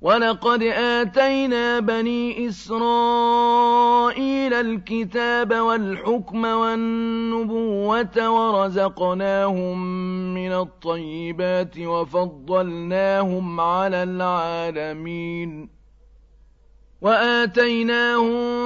ولقد آتينا بني إسرائيل الكتاب والحكم والنبوة ورزقناهم من الطيبات وفضلناهم على العالمين وآتيناهم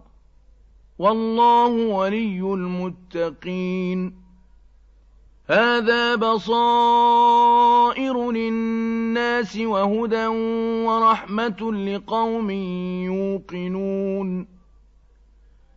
والله ولي المتقين. هذا بصائر للناس وهدى ورحمة لقوم يوقنون.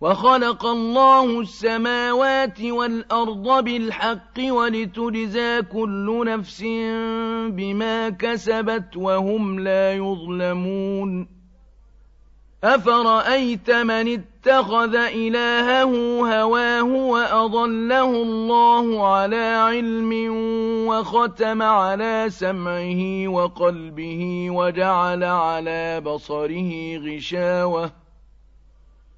وخلق الله السماوات والأرض بالحق ولتجزى كل نفس بما كسبت وهم لا يظلمون. أفرأيت من اتخذ إلهه هواه وأضله الله على علم وختم على سمعه وقلبه وجعل على بصره غشاوة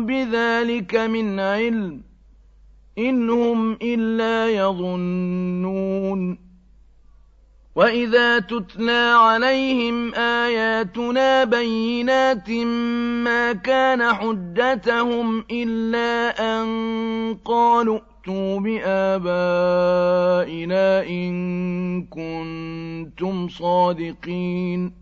بذلك من علم إن هم إلا يظنون. وَإِذَا تُتْلَىٰ عَلَيْهِمْ آيَاتُنَا بَيِّنَاتٍ مَّا كَانَ حُجَّتَهُمْ إِلَّا أَن قَالُوا ائْتُوا بِآبَائِنَا إِن كُنتُمْ صَادِقِينَ.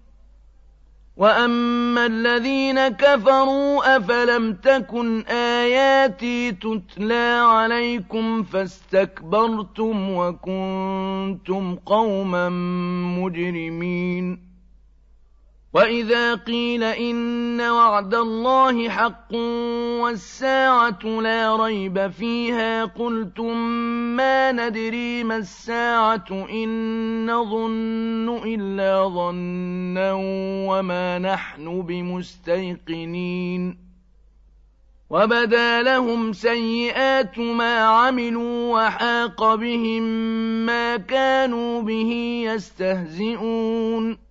وَأَمَّا الَّذِينَ كَفَرُوا أَفَلَمْ تَكُنْ آيَاتِي تُتْلَىٰ عَلَيْكُمْ فَاسْتَكْبَرْتُمْ وَكُنتُمْ قَوْمًا مُّجْرِمِينَ وَإِذَا قِيلَ إِنَّ وَعْدَ اللَّهِ حَقٌّ وَالسَّاعَةُ لَا رَيْبَ فِيهَا قُلْتُم مَّا نَدْرِي مَا السَّاعَةُ إِن نَّظُنُّ إِلَّا ظَنًّا وَمَا نَحْنُ بِمُسْتَيْقِنِينَ وَبَدَا لَهُمْ سَيِّئَاتُ مَا عَمِلُوا وَحَاقَ بِهِم مَّا كَانُوا بِهِ يَسْتَهْزِئُونَ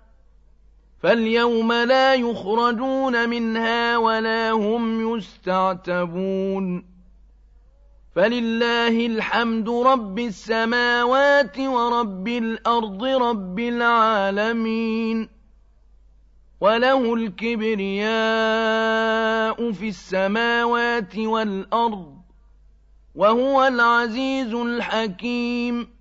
فَالْيَوْمَ لَا يُخْرَجُونَ مِنْهَا وَلَا هُمْ يُسْتَعْتَبُونَ فَلِلَّهِ الْحَمْدُ رَبِّ السَّمَاوَاتِ وَرَبِّ الْأَرْضِ رَبِّ الْعَالَمِينَ وَلَهُ الْكِبْرِيَاءُ فِي السَّمَاوَاتِ وَالْأَرْضِ وَهُوَ الْعَزِيزُ الْحَكِيمُ